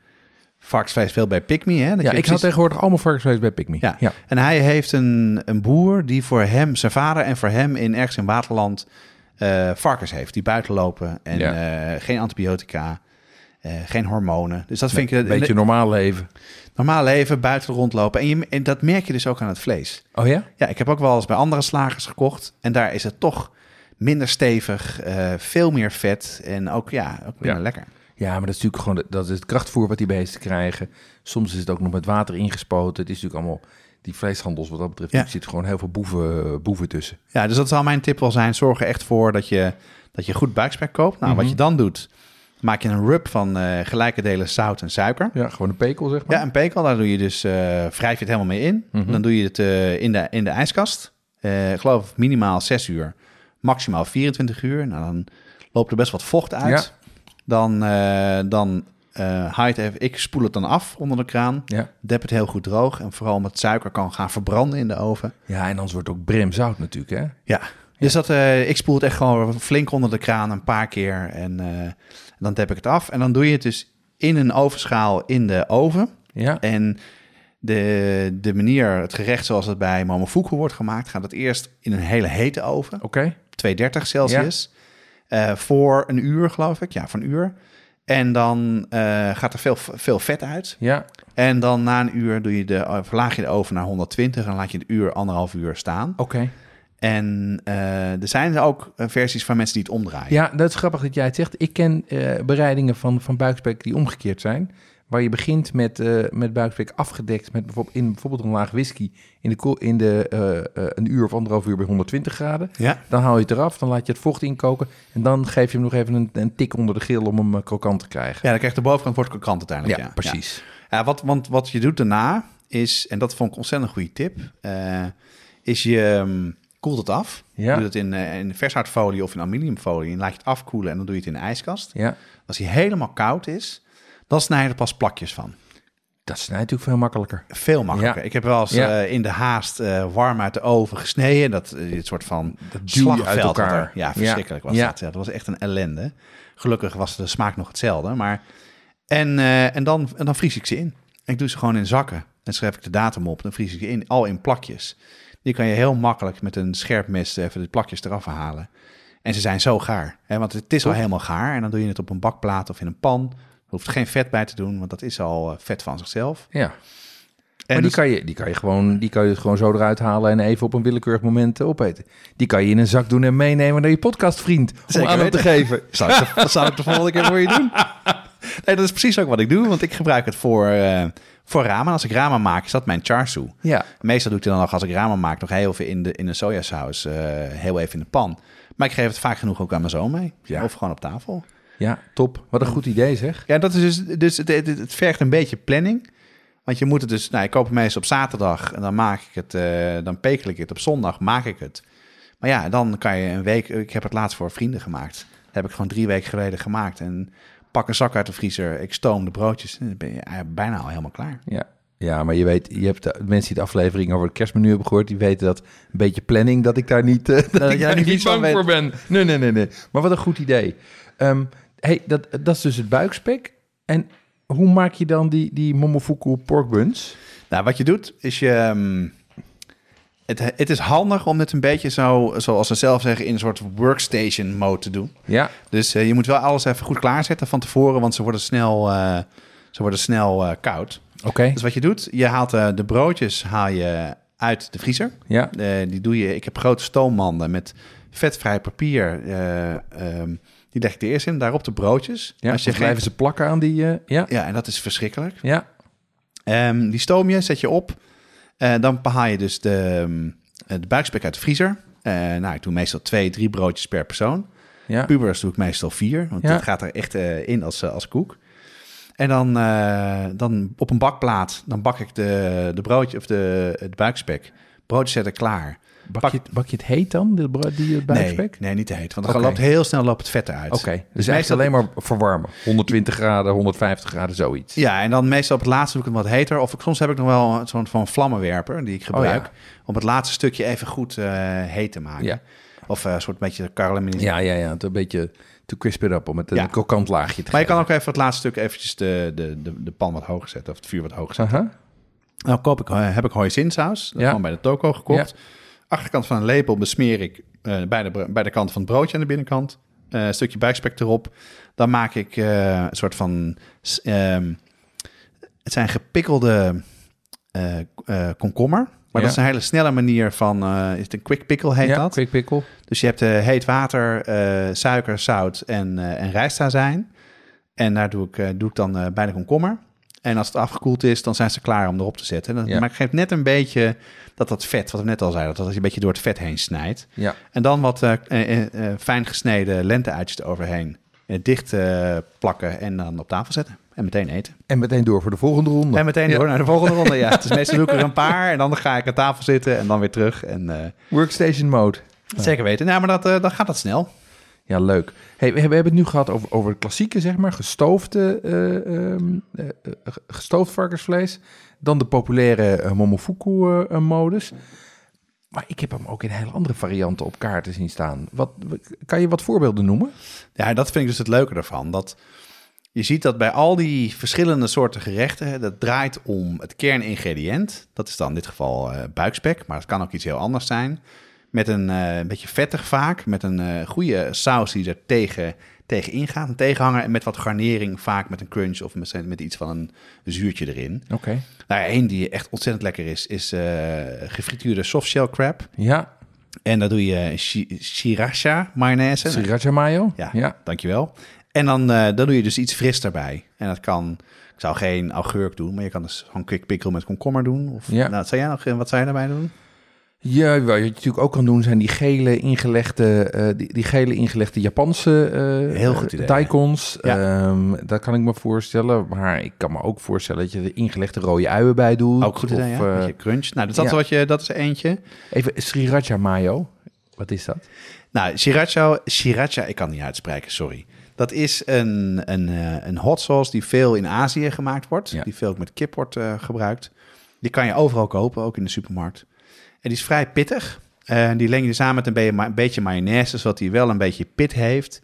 varkensvlees veel bij Pickme. Hè? Ja, ik precies- had tegenwoordig allemaal varkensvlees bij Pick Me. Ja. ja. En hij heeft een, een boer die voor hem, zijn vader en voor hem in ergens in Waterland eh, varkens heeft. Die buiten lopen en Ja. eh, geen antibiotica, eh, geen hormonen. Dus dat Nee, vind ik een beetje normaal leven. normaal leven, buiten rondlopen. En, je, en dat merk je dus ook aan het vlees. Oh ja? Ja, ik heb ook wel eens bij andere slagers gekocht. En daar is het toch minder stevig, eh, veel meer vet en ook, ja, ook minder Ja. lekker. Ja, maar dat is natuurlijk gewoon dat is het krachtvoer wat die beesten krijgen. Soms is het ook nog met water ingespoten. Het is natuurlijk allemaal die vleeshandels wat dat betreft. Ja. Er zitten gewoon heel veel boeven, boeven tussen. Ja, dus dat zal mijn tip wel zijn. Zorg er echt voor dat je, dat je goed buikspek koopt. Nou, wat Mhm. je dan doet, maak je een rub van eh, gelijke delen zout en suiker. Ja, gewoon een pekel zeg maar. Ja, een pekel, daar doe je dus, eh, wrijf je het helemaal mee in. Mhm. Dan doe je het eh, in, de, in de ijskast. Ik geloof minimaal 6 uur, maximaal 24 uur. Nou, dan loopt er best wat vocht uit. Dan, dan haal je het even, ik spoel het dan af onder de kraan. Ja. Dep het heel goed droog. En vooral omdat suiker kan gaan verbranden in de oven. ja, en anders wordt het ook brimzout natuurlijk hè. Ja, dus dat, ik spoel het echt gewoon flink onder de kraan een paar keer. En dan dep ik het af. En dan doe je het dus in een ovenschaal in de oven. Ja. En de, de manier, het gerecht zoals het bij Momofuku wordt gemaakt, gaat het eerst in een hele hete oven, Oké. 230 Celsius, eh, voor een uur geloof ik. Ja, voor een uur. En dan eh, gaat er veel, veel vet uit. Ja. En dan na een uur doe je de, verlaag je de oven naar 120 en laat je het uur, anderhalf uur staan. Oké. En eh, er zijn ook eh, versies van mensen die het omdraaien. Ja, dat is grappig dat jij het zegt. Ik ken eh, bereidingen van, van buikspek die omgekeerd zijn. Waar je begint met, eh, met buikspek afgedekt met bijvoorbeeld, in bijvoorbeeld een laag whisky in, de, in de, een uur of anderhalf uur bij 120 graden. Ja. Dan haal je het eraf, dan laat je het vocht inkoken. En dan geef je hem nog even een, een tik onder de grill om hem krokant te krijgen. Ja, dan krijgt de bovenkant wordt krokant uiteindelijk. Ja, precies. Ja. Ja, wat, want wat je doet daarna is, en dat vond ik ontzettend een goede tip, is je ehm, koelt het af. Ja. Je doet het in, eh, in vershoutfolie of in aluminiumfolie en laat je het afkoelen en dan doe je het in de ijskast. Ja, Als hij helemaal koud is, dan snij je er pas plakjes van. dat is natuurlijk veel makkelijker. Veel makkelijker. Ja. Ik heb wel eens Ja. eh, in de haast eh, warm uit de oven gesneden. Dat dit soort van uit slagveld had elkaar. er. Ja, verschrikkelijk was Ja. dat. Dat was echt een ellende. Gelukkig was de smaak nog hetzelfde. Maar en, en, dan, en dan vries ik ze in. Ik doe ze gewoon in zakken Dan schrijf ik de datum op. Dan vries ik in, al in plakjes. Die kan je heel makkelijk met een scherp mes even de plakjes eraf halen. En ze zijn zo gaar. Hè? Want het is al helemaal gaar. En dan doe je het op een bakplaat of in een pan. Er hoeft geen vet bij te doen, want dat is al eh, vet van zichzelf. Ja. En maar dus- die, kan je, die, kan je gewoon, die kan je gewoon zo eruit halen en even op een willekeurig moment eh, opeten. Die kan je in een zak doen en meenemen naar je podcastvriend. Om aan hem te geven. Zal ik, dat zal ik de volgende keer voor je doen. Nee, dat is precies ook wat ik doe, want ik gebruik het voor, eh, voor ramen. Als ik ramen maak, is dat mijn charsu. Ja, Meestal doe ik het dan nog als ik ramen maak, nog heel even in de, in de sojasaus, eh, heel even in de pan. Maar ik geef het vaak genoeg ook aan mijn zoon mee. Ja. Of gewoon op tafel. ja, top. Wat een goed idee zeg. Ja, dat is dus, dus het, het, het vergt een beetje planning. Want je moet het dus, nou, ik koop het meestal op zaterdag en dan maak ik het, eh, dan pekel ik het. Op zondag maak ik het. Maar ja, dan kan je een week, ik heb het laatst voor vrienden gemaakt. Dat heb ik gewoon drie weken geleden gemaakt. En pak een zak uit de vriezer, ik stoom de broodjes en dan ben je bijna al helemaal klaar. Ja. Ja, maar je weet, je hebt de mensen die de aflevering over het kerstmenu hebben gehoord, die weten dat een beetje planning, dat ik daar niet, eh, dat jij ik daar niet niet bang voor ben. Nee, nee, nee, nee. Maar wat een goed idee. Ehm, hey, dat, dat is dus het buikspek. En hoe maak je dan die, die momofuku pork buns? Nou, wat je doet, is je. ehm, het, het is handig om het een beetje zo, zoals ze zelf zeggen, in een soort workstation mode te doen. Ja, Dus eh, je moet wel alles even goed klaarzetten van tevoren, want ze worden snel, eh, ze worden snel eh, koud. oké. Dus wat je doet, je haalt de broodjes haal je uit de vriezer. Ja, die doe je, ik heb grote stoommanden met vetvrij papier. eh, ehm, die leg ik er eerst in, daarop de broodjes. ja. Als je blijven ze plakken aan die... ja, Ja, en dat is verschrikkelijk. ja, Ehm, die stoom je, zet je op. Eh, dan haal je dus de, ehm, de buikspek uit de vriezer. Eh, nou, ik doe meestal twee, drie broodjes per persoon. ja. Pubers doe ik meestal vier, want Ja. dat gaat er echt eh, in als, als koek. En dan, dan op een bakplaat, dan bak ik de, de broodje of de, het buikspek. Broodjes zetten klaar. Bak, je, het- bak je het heet dan, de, bro- die eh, buikspek? Nee, nee, niet te heet, want dan Oké. loopt heel snel loopt het vet eruit. Oké, dus meestal- eigenlijk alleen maar verwarmen. 120 graden, 150 graden, zoiets. Ja, en dan meestal op het laatste doe ik hem wat heter. Of ik, soms heb ik nog wel een soort van vlammenwerper die ik gebruik. Oh, ja. Om het laatste stukje even goed eh, heet te maken. Ja. Of eh, een soort beetje karamelliseren. Ja, ja, ja. Het een beetje to crisp it up om het een Ja. krokant laagje te Maar je kan ook even het laatste stuk eventjes de, de, de, de pan wat hoger zetten. Of het vuur wat hoger zetten. Nou koop ik, eh, heb ik hoisinsaus. Dat Ja. Gewoon bij de toko gekocht. Achterkant van een lepel besmeer ik eh, bij, de, bij de kant van het broodje aan de binnenkant. Eh, een stukje buikspek erop. Dan maak ik een soort van... ehm, het zijn gepikkelde komkommer. Maar Ja. dat is een hele snelle manier van... is het een quick pickle heet ja, dat? quick pickle. Dus je hebt heet water, suiker, zout en, en rijstazijn. En daar doe ik, doe ik dan bij de komkommer. En als het afgekoeld is, dan zijn ze klaar om erop te zetten. Ja. Maar ik geef net een beetje dat dat vet, wat we net al zeiden, dat dat een beetje door het vet heen snijdt. Ja. En dan wat eh, eh, eh, fijn gesneden lenteuitjes eroverheen. Dicht eh, plakken en dan op tafel zetten. En meteen eten. En meteen door voor de volgende ronde. En meteen door naar de volgende ronde. Ja, dus meestal doe ik er een paar en dan ga ik aan tafel zitten en dan weer terug. En eh, Workstation mode. zeker weten. Nou, maar dat, eh, dan gaat dat snel. Ja, leuk. Hey, we hebben het nu gehad over, over klassieke, zeg maar, gestoofde, eh, ehm, eh, eh, gestoofd varkensvlees. Dan de populaire eh, Momofuku-modus. maar ik heb hem ook in hele andere varianten op kaarten zien staan. Wat, kan je wat voorbeelden noemen? Ja, dat vind ik dus het leuke ervan. Dat je ziet dat bij al die verschillende soorten gerechten, dat draait om het kerningrediënt. Dat is dan in dit geval eh, buikspek, maar het kan ook iets heel anders zijn. Met een, eh, een beetje vettig vaak, met een eh, goede saus die er tegen, tegen ingaat. Een tegenhanger en met wat garnering, vaak met een crunch of met, met iets van een zuurtje erin. Oké. Nou ja, één die echt ontzettend lekker is, is eh gefrituurde softshell crab. Ja, En daar doe je sriracha mayonaise. sriracha mayo. Ja, ja. dankjewel. En dan, dan doe je dus iets fris daarbij. En dat kan, ik zou geen augurk doen, maar je kan dus gewoon quick pickle met komkommer doen. Of, Ja. nou, zou jij nog, wat zou je daarbij doen? Ja, wat je natuurlijk ook kan doen zijn die gele ingelegde, eh, die, die gele ingelegde Japanse eh, Heel goed idee. daikons. Ja. Ehm, dat kan ik me voorstellen. Maar ik kan me ook voorstellen dat je er ingelegde rode uien bij doet. Ook goed idee, Of, ja. eh, Beetje crunch. Nou, dat, ja. is wat je, dat is eentje. even sriracha mayo. Wat is dat? Nou, sriracha, sriracha, ik kan niet uitspreken, sorry. Dat is een, een, een hot sauce die veel in Azië gemaakt wordt. Ja. Die veel ook met kip wordt gebruikt. Die kan je overal kopen, ook in de supermarkt. En die is vrij pittig. En die leng je samen met een beetje, ma- een beetje mayonaise, zodat hij wel een beetje pit heeft.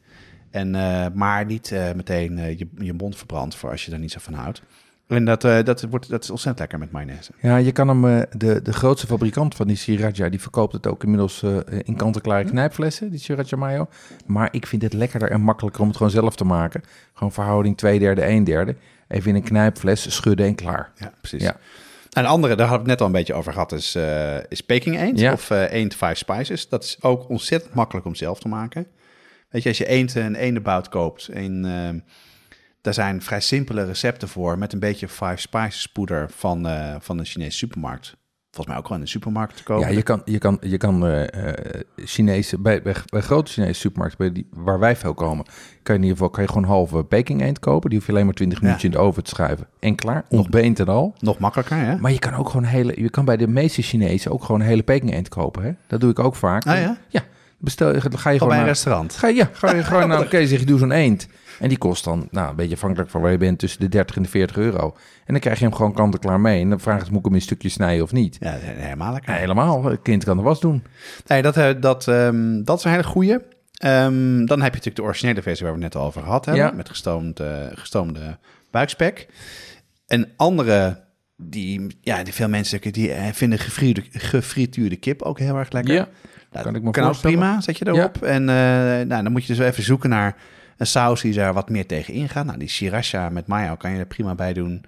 En, eh, maar niet eh, meteen eh, je, je mond verbrandt voor als je er niet zo van houdt. En dat, dat, wordt, dat is ontzettend lekker met mayonaise. Ja, je kan hem, de, de grootste fabrikant van die Sriracha, die verkoopt het ook inmiddels in kant-en-klare knijpflessen, die Sriracha mayo. Maar ik vind het lekkerder en makkelijker om het gewoon zelf te maken. Gewoon verhouding 2 derde, 1 derde. Even in een knijpfles schudden en klaar. Ja, precies. Ja. En een andere, daar hadden we het net al een beetje over gehad, is, eh, is Peking eend Ja. of eh eend five spices. Dat is ook ontzettend makkelijk om zelf te maken. Weet je, als je eend en eendenbout koopt, en, eh, daar zijn vrij simpele recepten voor met een beetje five spices poeder van, eh, van de Chinese supermarkt. Volgens mij ook wel in de supermarkt te kopen. Ja, je kan, je kan, je kan eh, Chinese, bij, bij, bij grote Chinese supermarkten, bij die, waar wij veel komen, kan je in ieder geval kan je gewoon halve Peking eend kopen. Die hoef je alleen maar 20 minuutjes in de oven te schuiven. En klaar, ontbeend en al. Nog makkelijker, hè? Maar je kan ook gewoon hele, je kan bij de meeste Chinezen ook gewoon een hele Peking eend kopen. Hè? Dat doe ik ook vaak. Ah ja? Ja, bestel, ga je Gewoon gewoon bij een naar, restaurant. Ga je, ja, ga je gewoon naar zeg je doe zo'n eend. En die kost dan, nou, een beetje afhankelijk van waar je bent, tussen de 30 en de 40 euro. En dan krijg je hem gewoon kant-en-klaar mee. En dan vraag je, moet ik hem in stukjes snijden of niet? Ja, helemaal lekker. Ja, helemaal. Het kind kan de was doen. Nee, dat, eh, dat, ehm, dat is een hele goeie. Ehm, dan heb je natuurlijk de originele versie waar we het net al over gehad hebben. Ja. Met gestoomd, eh, gestoomde buikspek. Een andere, die, ja, die veel mensen die eh, vinden gefrituurde, gefrituurde kip ook heel erg lekker. Ja, Nou, kan ik me kan ook prima, zet je erop. En nou, dan moet je dus even zoeken naar een saus die daar wat meer tegen ingaat. Nou, die sriracha met mayo kan je er prima bij doen.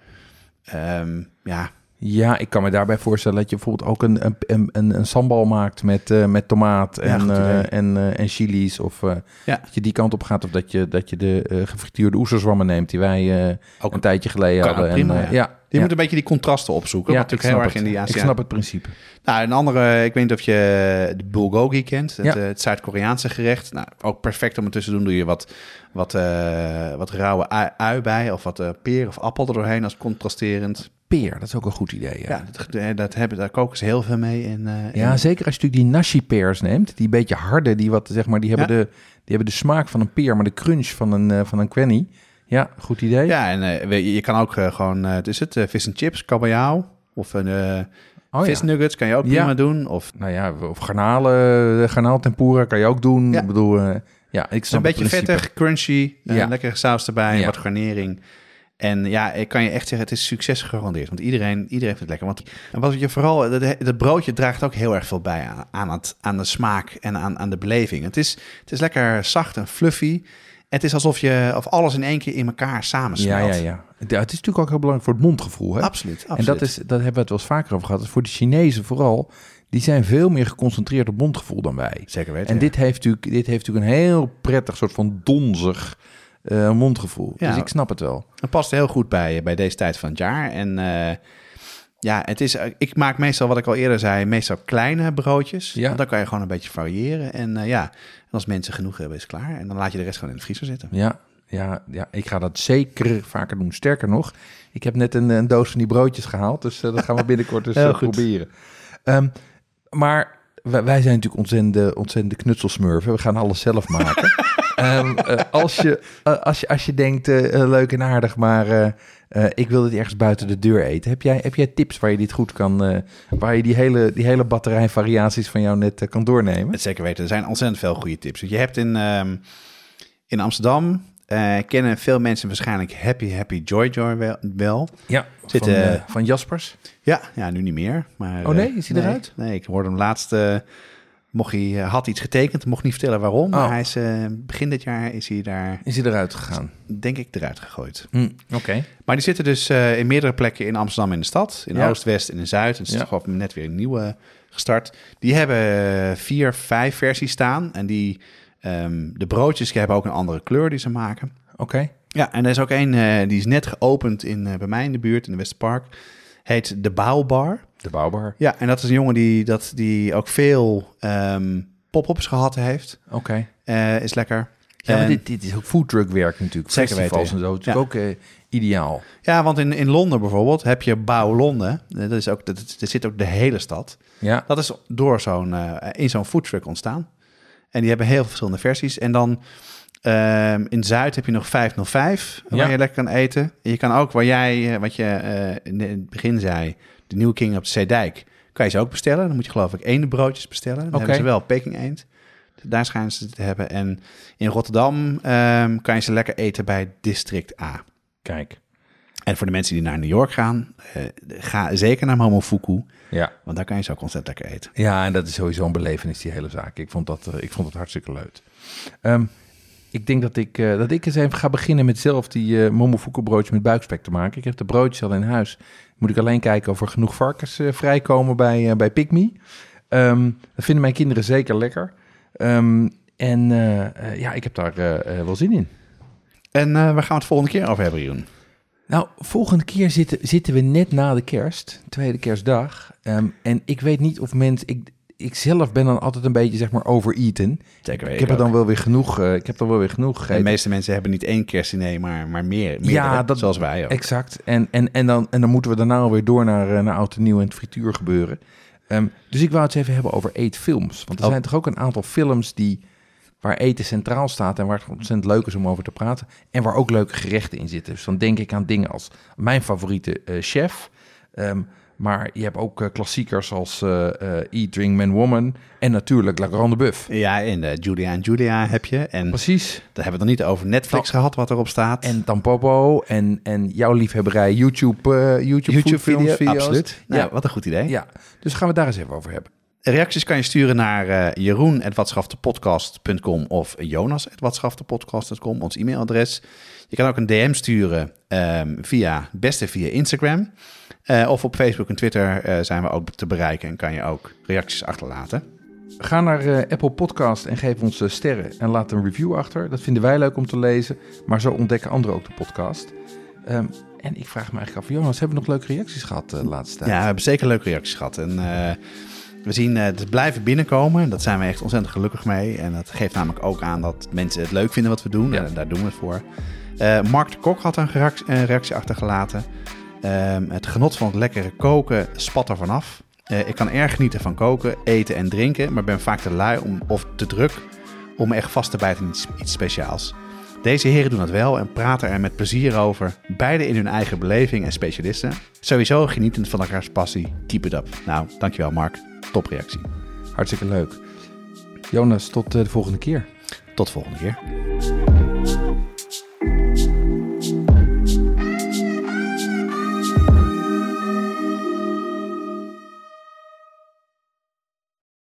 Ehm, ja, Ja, ik kan me daarbij voorstellen dat je bijvoorbeeld ook een, een, een, een sambal maakt met, eh, met tomaat Ja, en, goed idee. eh, en, eh, en chilies. Of Ja. dat je die kant op gaat. Of dat je, dat je de gefrituurde oesterzwammen neemt die wij ook een tijdje geleden hadden. prima, en, ja. ja. Je ja. moet een beetje die contrasten opzoeken. Ja, wat ik natuurlijk heel snap erg in het. die Ik Aziatische snap het principe. Nou, een andere, ik weet niet of je de bulgogi kent, het, Ja. eh, het Zuid-Koreaanse gerecht. Nou, ook perfect om ertussen te doen. Doe je wat, wat, eh, wat rauwe ui, bij of wat eh, peer of appel er doorheen als contrasterend. Peer, dat is ook een goed idee. Ja, Ja, dat, dat hebben, daar koken ze heel veel mee. In, Ja, in- zeker als je natuurlijk die nashi pears neemt. Die beetje harde, die, wat, zeg maar, die, hebben Ja. de, die hebben de smaak van een peer, maar de crunch van een, van een quenny. Ja, goed idee. ja, en we- je kan ook eh, gewoon, het is het, vis en chips, kabeljauw of een oh, ja. visnuggets kan je ook Ja. prima doen. Of Nou ja, of garnalen, garnaaltempura kan je ook doen. Ja. Ik bedoel, ja, ik snap een beetje vettig, crunchy, Ja. lekkere saus erbij, wat garnering. En ja, ik kan je echt zeggen, het is succes gegarandeerd. Want iedereen, iedereen vindt het lekker. Want en wat je vooral, dat, dat broodje draagt ook heel erg veel bij aan, aan, het, aan de smaak en aan, aan de beleving. Het is, het is lekker zacht en fluffy. Het is alsof je of alles in één keer in elkaar Ja, samensmelt. ja, ja. Ja, Het is natuurlijk ook heel belangrijk voor het mondgevoel. Hè? Absoluut, absoluut. En dat, is, dat hebben we het wel eens vaker over gehad. Dus voor de Chinezen vooral, die zijn veel meer geconcentreerd op mondgevoel dan wij. Zeker weten. En ja. dit heeft, natuurlijk, dit heeft natuurlijk een heel prettig soort van donzig eh, mondgevoel. Ja. Dus ik snap het wel. Het past heel goed bij, bij deze tijd van het jaar. En eh, ja, het is, ik maak meestal, wat ik al eerder zei, meestal kleine broodjes. Ja. Want dan kan je gewoon een beetje variëren. En eh, ja, en als mensen genoeg hebben, is het klaar. En dan laat je de rest gewoon in de vriezer zitten. Ja, ja, ja, ik ga dat zeker vaker doen. Sterker nog, ik heb net een, een doos van die broodjes gehaald. Dus eh, dat gaan we binnenkort eens eh, goed. proberen. Ehm, maar wij, wij zijn natuurlijk ontzettende, ontzettende knutselsmurfen. We gaan alles zelf maken. Ehm, eh, als, je, eh, als, je, als je denkt, eh, leuk en aardig, maar ik wil dit ergens buiten de deur eten. Heb jij, heb jij tips waar je dit goed kan, waar je die hele, die hele batterij variaties van jou net kan doornemen? Het zeker weten. Er zijn ontzettend veel goede tips. Je hebt in, ehm, in Amsterdam, kennen veel mensen waarschijnlijk Happy Happy Joy Joy wel. wel. Ja, Zit, van, van Jaspers. Ja, ja, nu niet meer. Maar, Oh nee, is hij nee, eruit? Nee, ik hoorde hem laatst. Mocht hij, eh, had iets getekend, mocht niet vertellen waarom. Maar Oh. hij is, eh, begin dit jaar is hij daar, Is hij eruit gegaan? denk ik, eruit gegooid. Hm, Oké. Maar die zitten dus eh, in meerdere plekken in Amsterdam in de stad. In Ja. Oost, West en in Zuid. Het is Ja. net weer een nieuwe gestart. Die hebben vier, vijf versies staan. En die, ehm, de broodjes hebben ook een andere kleur die ze maken. Oké. Ja, en er is ook één eh, die is net geopend in, eh, bij mij in de buurt, in de Westerpark. Heet de Bouwbar. De bouwbar. Ja, en dat is een jongen die, dat, die ook veel ehm pop-ups gehad heeft. Oké. Eh, is lekker. Ja, En- dit, dit is ook foodtruck werk natuurlijk. Zeker Festivals weten, en zo. Is ook eh, ideaal. Ja, want in, in Londen bijvoorbeeld heb je Bouw Londen. Eh, Dat is ook, dat, dat zit ook de hele stad. Ja. Dat is door zo'n, in zo'n foodtruck ontstaan. En die hebben heel veel verschillende versies. En dan ehm, in Zuid heb je nog 505, waar Ja. je lekker kan eten. En je kan ook, waar jij, wat je in het begin zei, de Nieuwe King op de Zeedijk, kan je ze ook bestellen. Dan moet je geloof ik één broodjes bestellen. Dan Oké. hebben ze wel Peking eend. Daar schijnen ze te hebben. En in Rotterdam ehm, kan je ze lekker eten bij District A. Kijk. En voor de mensen die naar New York gaan, eh, ga zeker naar Momofuku. Ja. Want daar kan je zo ontzettend lekker eten. Ja, en dat is sowieso een belevenis, die hele zaak. Ik vond dat, eh, ik vond het hartstikke leuk. Ehm, ik denk dat ik, eh, dat ik eens even ga beginnen met zelf die eh momofuku broodjes met buikspek te maken. Ik heb de broodjes al in huis. Moet ik alleen kijken of er genoeg varkens eh, vrijkomen bij, eh bij Pygmy. Ehm, dat vinden mijn kinderen zeker lekker. Ehm, en eh, ja, ik heb daar wel zin in. En waar gaan we het volgende keer over hebben, Jeroen? Nou, volgende keer zitten, zitten we net na de kerst, tweede kerstdag. Ehm, en ik weet niet of mensen... Ik, ik zelf ben dan altijd een beetje, zeg maar, overeaten. Zeker Ik heb er dan wel weer genoeg, eh, ik heb er wel weer genoeg De meeste mensen hebben niet één kerstdiner, maar, maar meer. Ja, dat- zoals wij ook. Exact. En, en, en, dan, en dan moeten we daarna alweer door naar, eh, naar oud en nieuw en het frituur gebeuren. Ehm, dus ik wou het even hebben over eetfilms. Want er Oh. zijn toch ook een aantal films die, waar eten centraal staat en waar het ontzettend leuk is om over te praten. En waar ook leuke gerechten in zitten. Dus dan denk ik aan dingen als mijn favoriete eh, chef. Ehm, maar je hebt ook eh, klassiekers als eh, eh, Eat, Drink, Man, Woman. En natuurlijk La Grande Buff. Ja, en Julia en Julia heb je. En Precies. daar hebben we het nog niet over Netflix gehad, wat erop staat. En Tampopo en, en jouw liefhebberij YouTube, YouTube, YouTube films, video's. absoluut. Nou, Ja. wat een goed idee. Ja, dus gaan we daar eens even over hebben. Reacties kan je sturen naar eh jeroen.watschaftepodcast.com of jonas.watschaftepodcast.com, ons e-mailadres. Je kan ook een DM sturen ehm, via, beste via Instagram. Eh, of op Facebook en Twitter eh, zijn we ook te bereiken en kan je ook reacties achterlaten. Ga naar eh, Apple Podcast en geef ons sterren en laat een review achter. Dat vinden wij leuk om te lezen, maar zo ontdekken anderen ook de podcast. Ehm, en ik vraag me eigenlijk af, Jonas, hebben we nog leuke reacties gehad eh, de laatste tijd? Ja, we hebben zeker leuke reacties gehad. En we zien het blijven binnenkomen. Daar zijn we echt ontzettend gelukkig mee. En dat geeft namelijk ook aan dat mensen het leuk vinden wat we doen. Ja. Daar, daar doen we het voor. Mark de Kok had een reactie achtergelaten. Ehm, het genot van het lekkere koken spat er vanaf. Eh ik kan erg genieten van koken, eten en drinken, maar ben vaak te lui om, of te druk om echt vast te bijten in iets, iets speciaals. Deze heren doen dat wel en praten er met plezier over, beide in hun eigen beleving en specialisten. Sowieso genietend van elkaars passie. Keep it up. Nou, dankjewel Mark. Topreactie. Hartstikke leuk. Jonas, tot eh, de volgende keer. Tot de volgende keer.